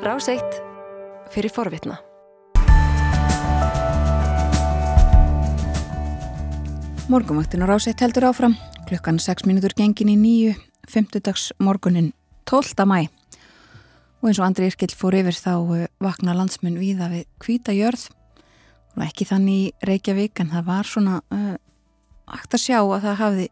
Ráseitt fyrir forvitna. Morgumvaktin og Ráseitt heldur áfram. Klukkan 6 minútur gengin í nýju, 5. dags morgunin 12. mæ. Og eins og Andri Irkild fór yfir þá eh, vakna landsmenn viða við hvita jörð. Og ekki þannig í Reykjavík en það var svona uh, hægt að sjá að það hafði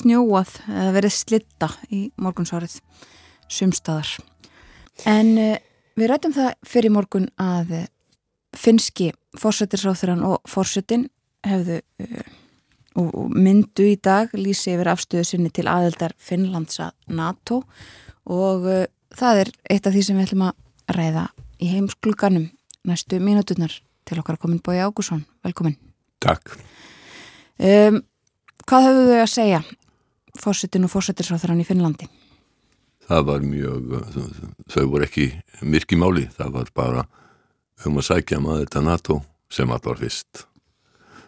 snjóað eða verið slitta í morgunsárið sumstaðar. En uh, við rættum það fyrir morgun að uh, finski fórsetisráþurann og fórsetin hefðu uh, og myndu í dag lýsi yfir afstöðu sinni til aðeldar Finnlands að NATO og uh, það er eitt af því sem við ætlum að ræða í heimskluganum næstu mínuturnar til okkar komin Bói Ágússon. Velkomin. Takk. Um, hvað höfðu þau að segja fórsetin og fórsetisráþurann í Finnlandi? Það var mjög, þau voru ekki myrki máli, það var bara um að sækja maður þetta NATO sem allt var fyrst.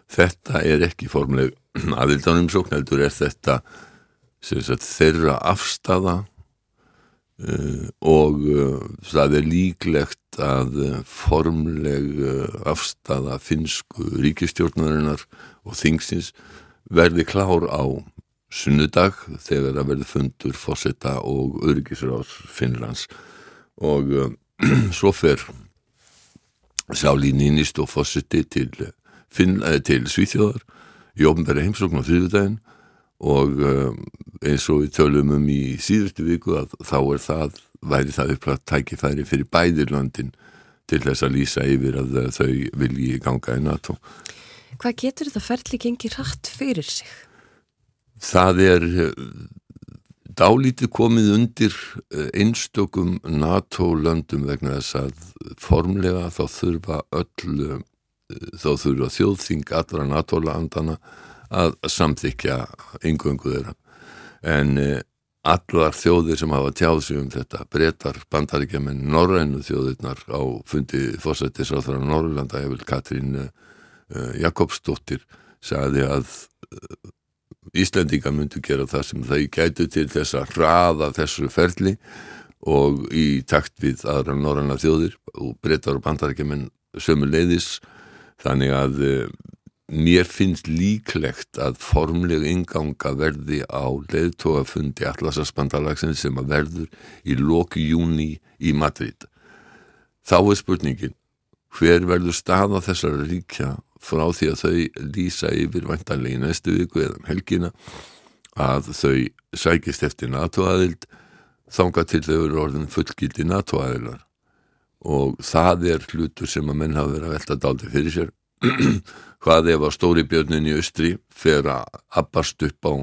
Þetta er ekki formleg aðildanum sóknældur, er þetta sagt, þeirra afstafa uh, og uh, það er líklegt að uh, formleg afstafa finsku ríkistjórnarinnar og þingsins verði klár á sunnudag þegar það verði fundur fósetta og öryggisráðs Finnlands og svo fer Sáli Nínist og fósetti til, til Svíþjóðar í ofnbæra heimsókn á þrjúðdægin og eins og við tölum um í síðustu viku að þá er það, væri það upplætt tækifæri fyrir bæðirlandin til þess að lýsa yfir að þau vilji ganga í NATO. Hvað getur þetta ferli gengið rætt fyrir sig? Það er dálítið komið undir einstökum NATO-löndum vegna þess að formlega þá þurfa öll, þá þurfa þjóðþing allra NATO-landana að samþykja yngöngu þeirra. En allar þjóðir sem hafa tjáð sig um þetta, breytar bandaríkjaman norrænu þjóðirnar á fundi þaðra Norrlanda, ég vil Katrín Jakobsdóttir, sagði að Íslendinga myndu gera það sem þau gætu til þess að hraða þessu ferli og í takt við aðra norranna þjóðir og breytar og bandarækjumenn sömu leiðis þannig að mér finnst líklegt að formleg inganga verði á leiðtóafundi Atlasarspandalagsins sem að verður í loki júni í Madrid. Þá er spurningin hver verður staða þessara ríkja frá því að þau lýsa yfir vantanlega í næstu viku eða um helgina að þau sækist eftir NATO-aðild þanga til þau eru orðin fullgildi NATO-aðilar. Og það er hlutur sem að menn hafa verið að velta daldi fyrir sér. Hvað ef að stóri björnin í austri fer að abbast upp á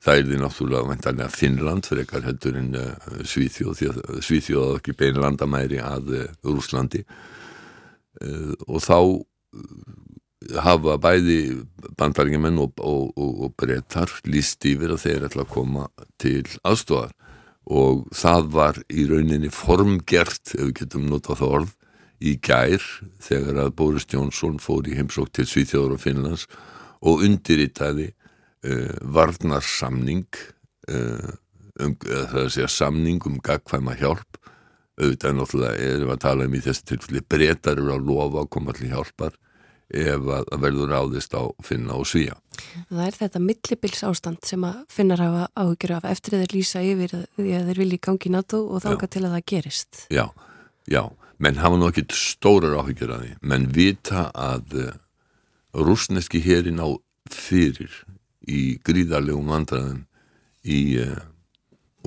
það er því náttúrulega vantanlega Finnland fyrir ekkar heldur en uh, Svíþjóð Svíþjóð ekki bein landamæri að uh, Rúslandi uh, og þá hafa bæði bandaringimenn og, og, og, og brettar líst yfir að þeir ætla að koma til aðstofar og það var í rauninni formgert, ef við getum notað það orð, í gær þegar að Boris Jónsson fór í heimsók til Svíþjóður og Finnlands og undirritaði uh, varnarsamning uh, um, það er að samning um gagkvæma hjálp. Auðvitað náttúrulega erum að tala um í þessi tilfelli brettar eru að lofa að koma til hjálpar ef að verður ráðist á finna og svíja. Það er þetta millibils ástand sem að finnar hafa áhugjur af eftir þeir lýsa yfir því að þeir vilji gangi NATO og þanga til að það gerist. Já, já, menn hafa nú ekki stórar áhugjur af því, menn vita að rúsneski herin á fyrir í gríðarlegum vandraðum í uh,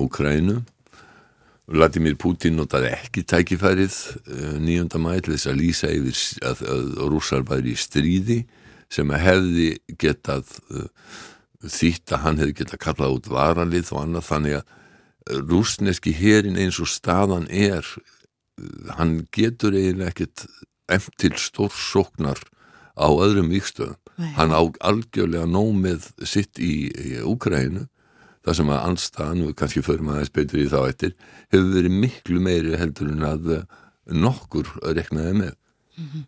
Ukrænu Vladimir Putin notaði ekki tækifærið nýjönda mæl þess að lýsa yfir að, að rússar væri í stríði sem að hefði getað uh, þýtt að hann hefði getað kallað út varalið og annað. Þannig að rúsneski herin eins og staðan er hann getur eiginlega ekkit emt til stórsóknar á öðrum vikstöðum hann á algjörlega nómið sitt í, í Úkrænu það sem að anstaðan, og kannski förum aðeins betur í þá eftir, hefur verið miklu meiri heldur en að nokkur reknaði með. Mm -hmm.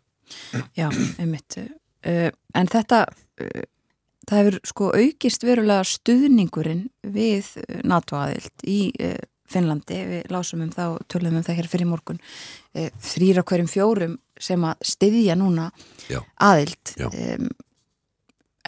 Já, einmitt. Uh, en þetta, uh, það hefur sko aukist verulega stuðningurinn við NATO-aðild í uh, Finnlandi, við lásum um það og tölum um það hér fyrir morgun þrýra hverjum fjórum sem að styðja núna Já. aðild e,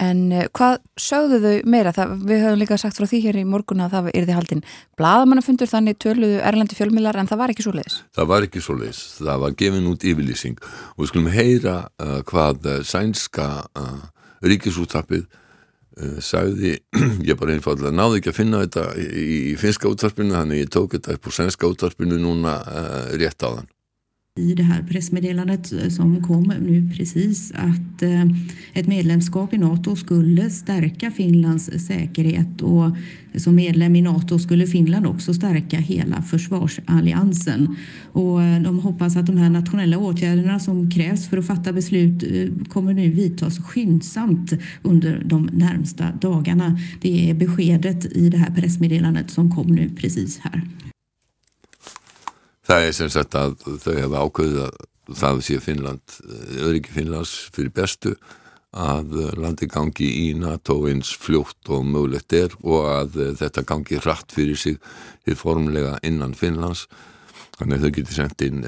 en e, hvað sögðu þau meira? Það, við höfum líka sagt frá því hér í morgun að það er því haldinn bladamannafundur þannig töluðu erlendi fjölmilar en það var ekki svo leiðis. Það var ekki svo leiðis, það var gefin út yfirlýsing og við skulum heyra uh, hvað sænska uh, ríkisúttappið uh, sagði, ég bara einfallega náði ekki að finna þetta í, í finska úttarpinu þannig ég tók þetta upp på svenska úttarpinu núna rétt á þann i det här pressmeddelandet eh, som kom nu precis att eh, ett medlemskap i NATO skulle stärka Finlands säkerhet och som medlem i NATO skulle Finland också stärka hela försvarsalliansen. Och eh, de hoppas att de här nationella åtgärderna som krävs för att fatta beslut kommer nu vidtas skyndsamt under de närmsta dagarna. Det är beskedet i det här pressmeddelandet som kom nu precis här. Það er sem sagt að þau hefa ákveðið að það sé Finnland, öryggi Finnlands fyrir bestu að landi gangi í NATO eins fljótt og mögulegt er og að þetta gangi hratt fyrir sig til formlega innan Finnlands þannig að þau getur sendt inn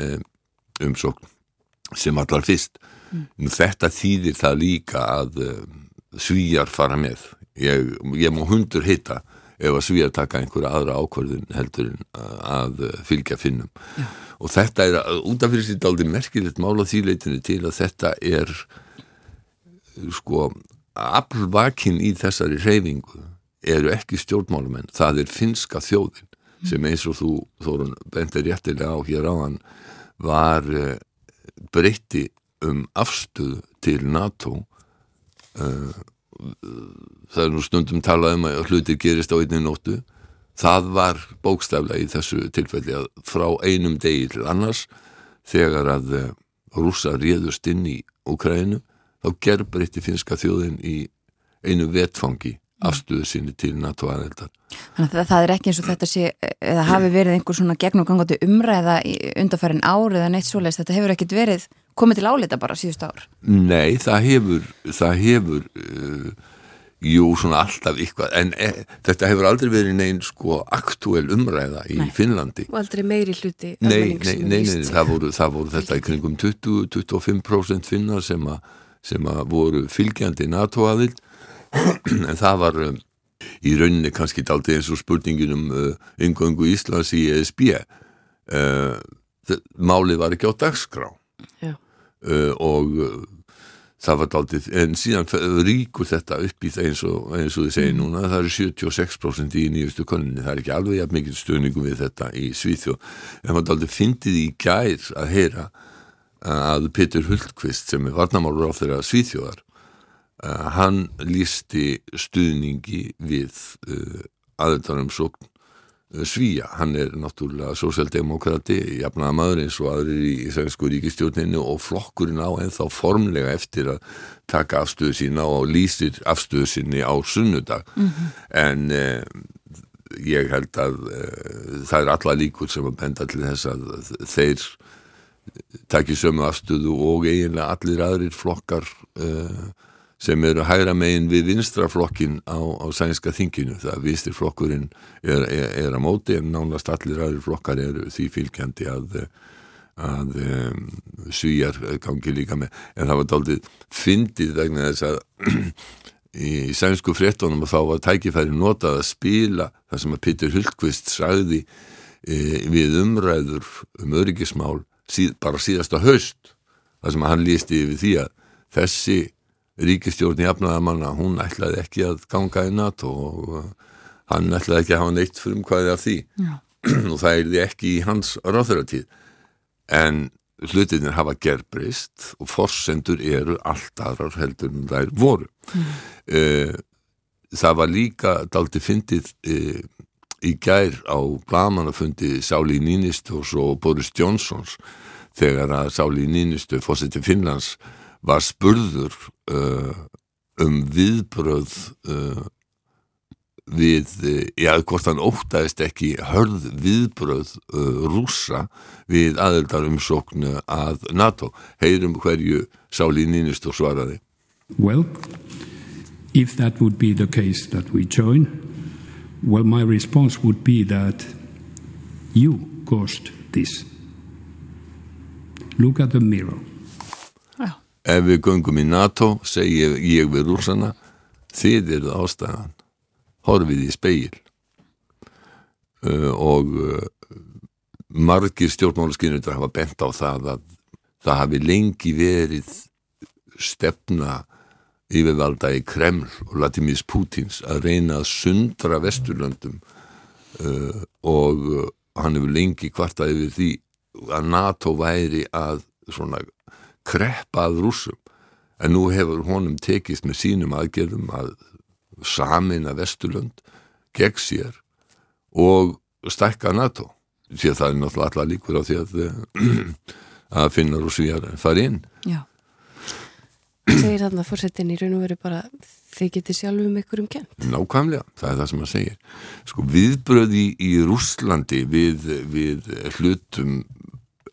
umsókn sem allar fyrst. Mm. Þetta þýðir það líka að svíjar fara með. Ég, ég má hundur hitta ef að svíja taka einhverja aðra ákvörðun heldur en að fylgja finnum Já. og þetta er út af fyrir sér daldi merkilegt mála þýleitinu til að þetta er sko aflvakinn í þessari reyfingu eru ekki stjórnmálumenn það er finska þjóðin mm. sem eins og þú Þórun bentir réttilega á hér á hann var uh, breytti um afstöðu til NATO uh, það er nú stundum talað um að hlutir gerist á einni nóttu það var bókstaflega í þessu tilfelli að frá einum degi til annars þegar að eh, rúsa réðust inn í Ukraínu þá gerbreytti finska þjóðin í einu vetfangi afstöðu sinni til NATO-aðeldar. Þannig að það er ekki eins og þetta sé, eða hafi verið einhver svona gegnumgangandi umræða undarfærin ár eða neitt svoleiðs, þetta hefur ekkit verið komið til álita bara síðust ár? Nei, það hefur, það hefur, uh, jú, svona alltaf ykkvað, en e, þetta hefur aldrei verið neinn sko aktúel umræða í nei. Finnlandi. Og aldrei meiri hluti? Nei, nei, nei, nei, það voru, það voru þetta í kringum 20-25% finnar sem, a, sem að voru fylgjandi NATO-aðild, en það var um, í rauninni kannski aldrei eins og spurningin um uh, yngöngu Íslands í ESB. Uh, málið var ekki á dagskrá. Uh, og uh, það var daldið, en síðan ríkur þetta upp í það eins og, eins og þið segir mm. núna, það eru 76% í nýjustu koninni, það er ekki alveg jafn mikið stöðningum við þetta í Svíþjó en það daldið fyndið í gær að heyra að Petur Hultqvist sem er varnamálur á þeirra Svíþjóðar hann lísti stuðningi við uh, aðeldarum sókn Eh, Svíja, hann er náttúrulega sósjaldemokrati, jafnaða maður eins og aðrir í Sænsku ríkistjórninu og flokkurinn á ennþá formlega eftir að taka afstöðu sína og lýsir afstöðu síni á sunnudag mm -hmm. en eh, ég held að eh, það er alla líkur sem að benda til þess að þeir takir sömu afstöðu og eiginlega allir aðrir flokkar eh, sem eru hægra megin við vinstraflokkin á, á sænska þinginu. Það vinstirflokkurinn er, er, er að móti en nánast allir aðri flokkar eru því fylgjandi að, að um, svíjar gangi líka með. En það var daldið fyndið vegna þess að í sænsku fréttonum og þá var tækifæri notað að spila það sem að Petur Hultqvist sagði e, við umræður um öryggismál síð, bara síðasta höst það sem að hann lísti yfir því að þessi ríkistjórn í afnæðamanna, hún ætlaði ekki að ganga í NATO og uh, hann ætlaði ekki að hafa neitt fyrir um hvaðið af því Já. og það er því ekki í hans ráþuratíð en hlutinir hafa gerbrist og forsendur eru allt aðrar heldur en er voru mm. uh, það var líka daldi fyndið uh, í gær á blamanufundi Sáli Nínistu og Boris Johnsons þegar að Sáli Nínistu fórseti Finnlands var spurður uh, um viðbröð uh, við, já, hvort hann ótaðist ekki hörð viðbröð uh, rúsa við aðeldarumsóknu að NATO. Heyrum hverju Sáli Nínistur svaraði. Well, if that would be the case that we join, well, my response would be that You caused this. Look at the mirror. Ef við göngum í NATO, segi ég, ég við rúsana, þið eruð ástæðan. Horfið í speil. Uh, og uh, margir stjórnmálaskinnur hafa bent á það að það hafi lengi verið stefna yfirvalda í Kreml og Latimis Pútins að reyna að sundra vesturlöndum uh, og hann hefur lengi kvartað yfir því að NATO væri að svona kreppa að rúsum en nú hefur honum tekist með sínum aðgerðum að samina vesturlönd gegn sér og stækka NATO. Því að það er náttúrulega allar líkur á því að, að finnar og svíjar fari inn. Já. segir þarna fórsetin í raun og veru bara þið getið sjálfum ykkur um kent Nákvæmlega, það er það sem að segja sko viðbröði í, Rússlandi við, við hlutum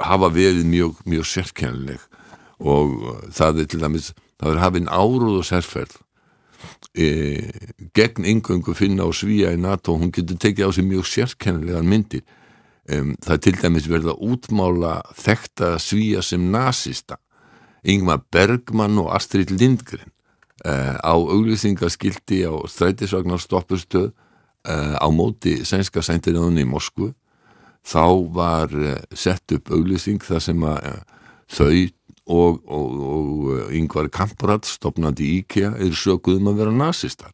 hafa verið mjög, mjög sérkennileg og það er til dæmis það er hafinn áróð og sérferð. E, gegn yngöngu finna og svíja í NATO hún getur tekið á sig mjög sérkennilegan myndir. Um, það er til dæmis verið að útmála þekta svíja sem nazista Ingmar Bergman og Astrid Lindgren uh, á auglýsingaskildi á strætisvagnar stoppustöð uh, á móti sænska sæntiröðunni í Moskvu. Þá var uh, sett upp auglýsing þar sem að þau og, og, og yngvar Kamprad stopnandi IKEA eru sökuðum að vera nazistar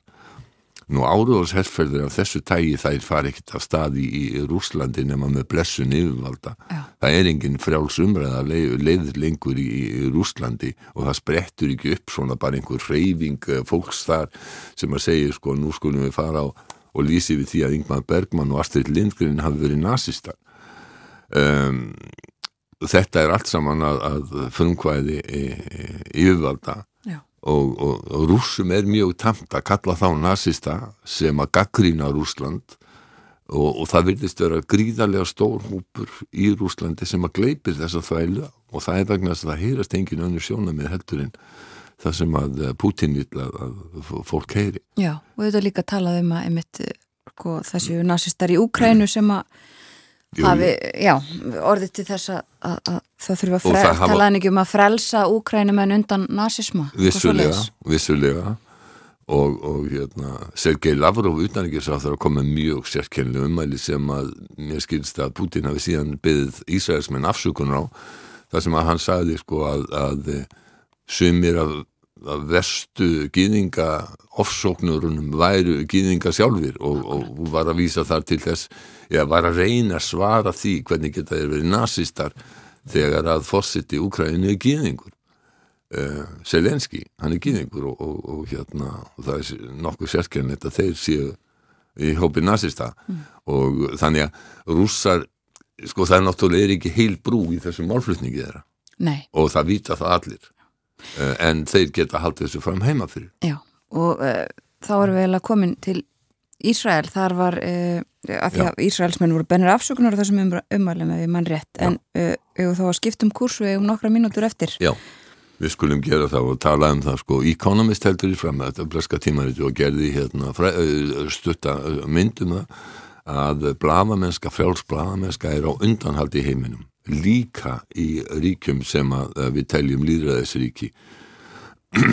Nú áruðars herrferðir af þessu tægi þær fari ekkert af staði í, í Rúslandi nema með blessun yfirvalda. Já. Það er engin frjáls umræða leið, leiður lengur í, í Rúslandi og það sprettur ekki upp svona bara einhver reyfing fólks þar sem að segja sko nú skulum við fara á og lýsi við því að Ingmar Bergman og Astrid Lindgren hafi verið nazistar. Um, þetta er allt saman að, að frumkvæði e, e, yfirvalda Já. og, og, og rússum er mjög tamt að kalla þá nazista sem að gaggrína Rúsland og, og það virðist vera gríðarlega stór hópur í Rúslandi sem að gleipir þess að þvælu og það er vegna að það heyrast engin önnur sjónamið heldur en það sem að Putin vil að, að fólk heyri. Já, og þetta líka talað um að einmitt, sko, þessu nazistar í Úkrænu sem að hafi, já, orðið til þess að, að, að það þurfa að frelsa, hafa- talaði ekki um að frelsa Úkrænumenn undan nazisma. Vissulega, vissulega. Og, og hérna Sergei Lavrov utanrikiðsráþur að koma mjög sérkennileg umæli sem að mér skilst að Putin hafi síðan byggð Ísraelsmenn afsökunar á. Þar sem að hann sagði sko að, að sumir af, af vestu gýðinga ofsóknurunum væru gýðinga sjálfur og, og var að vísa þar til þess eða var að reyna að svara því hvernig geta þeir verið nazistar þegar að fórseti Úkrænu er gýðingur uh, Selenski, hann er gýðingur og, og, og hérna og það er nokkuð sérkennilegt að þeir séu í hópi nazista og þannig að rússar sko það er náttúrulega ekki heil brú í þessum málflutningi þeirra. Nei, og það vita það allir en þeir geta haldið þessu fram heima fyrir. Já, og uh, þá erum við eiginlega komin til Ísrael, þar var uh, af því Já. að Ísraelsmenn voru bennir afsökunar á þessum um, umælum ef ég mann rétt, en uh, þá að skipta um kursu eigum nokkra mínútur eftir. Já, við skulum gera það og tala um það sko, Economist heldur í fram þetta bleska tímariti og gerði hérna fræ, stutta myndum það að blamamennska, frjáls blamamennska er á undanhaldi í heiminum líka í ríkjum sem við teljum líðræðisríki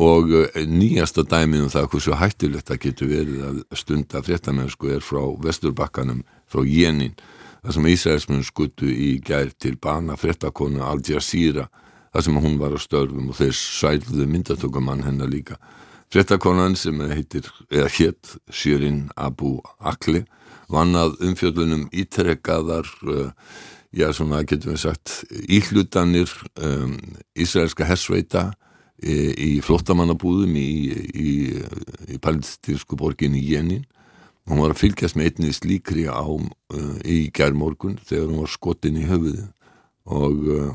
og uh, nýjasta dæmið um það hversu hættulegt það getur verið að stunda fréttamennsku er frá vesturbakkanum frá Jenin þar sem Ísraelsmenn skuttu í gær til bana fréttakonu Al Jazeera þar sem hún var á störfum og þeir sælðu myndatökumann hennar líka. Fréttakonan sem heitir eða hétt Shirin Abu Akli vann að umfjöldunum ítrekkaðar uh, já svona getum við sagt íhlutanir um, Ísraelska hersveita í, í flottamannabúðum í, í, í palestinsku borginni Jenin. Hún var að fylgjast með einni slíkri á uh, í gærmorgun þegar hún var skotin í höfuðu og uh,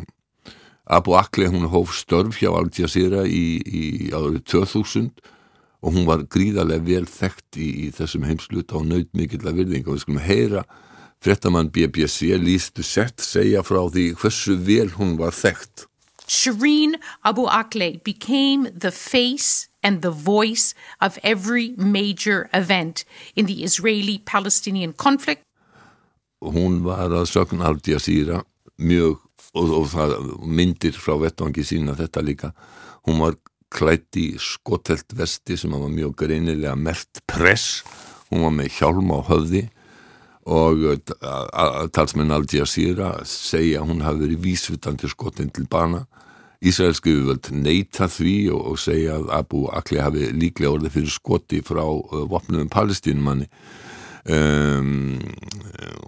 Abu Akle hún hóf störf hjá Al Jazeera í, í árið 2000 og hún var gríðarlega vel þekkt í, í þessum heimsluta og naut mikill að virðinga. Og við skulum heyra fréttamann BBC lístu sett segja frá því hversu vel hún var þekkt. Shireen Abu Akleh became the face and the voice of every major event in the Israeli Palestinian conflict. hún var að sögn Aldja Sýra mjög og, og það myndir frá vettvangi sína þetta líka. Hún var klætt í skotelt vesti sem var mjög greinilega mert press. Hún var með hjálm á höfði og talsmenn Aldja Sýra segja að hún hafi verið vísvitandi skotin til bana. Ísraelski viðvöld neyta því og, og segja að Abu Akli hafi líklega orðið fyrir skoti frá uh, vopnum palestínumanni. Um,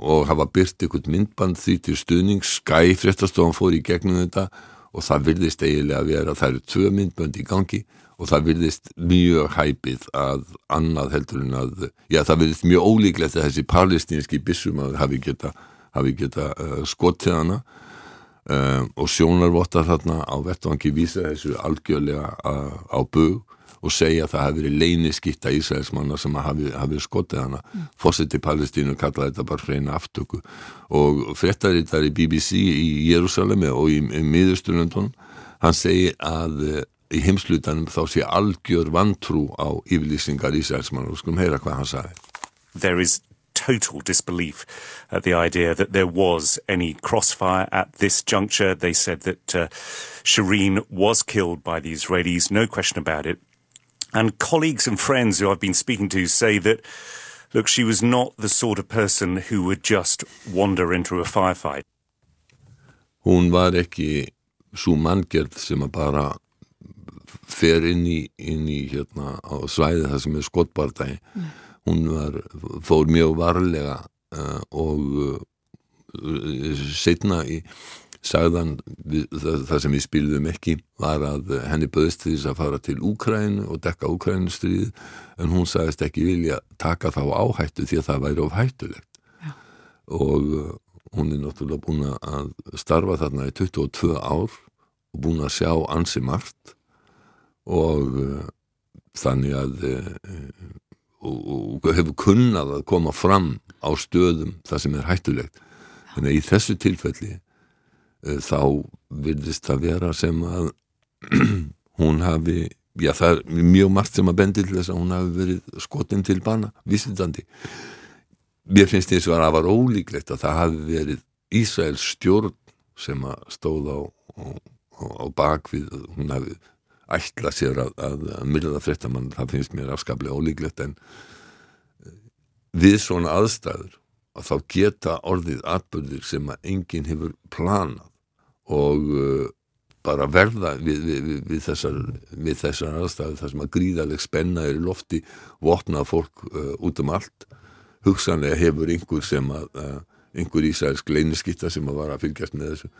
og hafa byrt ykkur myndband því til stuðning Skye fréttastofan fór í gegnum þetta og það virðist eiginlega að vera það eru tvö myndbönd í gangi og það virðist mjög hæpið að annað heldur en að já það virðist mjög ólíklegt að þessi palestínski bissum hafi geta, hafi geta uh, skotið hana. Um, og sjónarvottar þarna á vettvangi vísa þessu algjörlega uh, á bög og segja að það hafi verið leyniskitta Ísraelsmanna sem hafi, hafi skotið hana. Mm. fórseti Palestínu kallaði þetta bara hreina aftöku. Og frettarittar í BBC í Jérúsalemi og í, í miðusturlundunum hann segi að uh, í heimslutanum þá sé algjör vantrú á yfirlýsingar og skulum heyra hvað hann sagði There is total disbelief at the idea that there was any crossfire at this juncture. They said that uh, Shireen was killed by the Israelis, no question about it. And colleagues and friends who I've been speaking to say that, look, she was not the sort of person who would just wander into a firefight. Hún var ekki svo manngjörð sem að bara fer inn í, inn í hérna á svæði það sem er skottbardagi. Mm hún var, fór mjög varlega uh, og uh, setna í sagðan við, það, það sem við spilðum ekki var að henni böðist því að fara til Úkrænu og dekka Úkrænustrið en hún sagðist ekki vilja taka þá áhættu því að það væri of hættulegt Já. og uh, hún er náttúrulega búin að starfa þarna í 22 ár og búin að sjá ansi margt og uh, þannig að uh, og, hefur kunnað að koma fram á stöðum það sem er hættulegt. Þannig að í þessu tilfelli uh, þá virðist það vera sem að hún hafi já það er mjög margt sem að bendi til þess að hún hafi verið skotin til bana vísitandi mér finnst og að það var ólíklegt að það hafi verið Ísraels stjórn sem að stóð á, á, á bakvið hún hafi ætla sér að, að, myrða fréttamann, það finnst mér afskaplega ólíklegt en eh, við svona aðstæður að þá geta orðið atbyrðir sem að enginn hefur planað og uh, bara verða við, við, við, þessar, við þessar aðstæður þar sem að gríðaleg spenna er í lofti vopnað fólk uh, út um allt. Hugsanlega hefur einhver sem að uh, einhver ísælsk leyniskitta sem að vara að fylgjast með þessu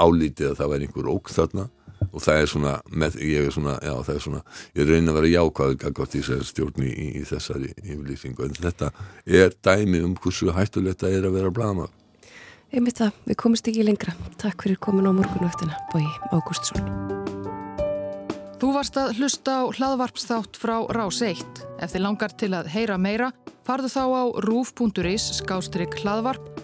álítið að það væri einhver ók þarna og það er svona, með, ég er svona, já það er svona, ég reyna að vera jákvæður gaggátt í þessari stjórni í, í þessari yfirlýsingu, en þetta er dæmi um hversu hættulegt það er að vera blama. Einmitt það, við komumst ekki lengra. Takk fyrir komin á morgunvöktina, Bói Ágústsson. Þú varst að hlusta á hlaðvarpsþátt frá Rás 1. Ef þið langar til að heyra meira, farðu þá á rúf.is skástrygg hlaðvarp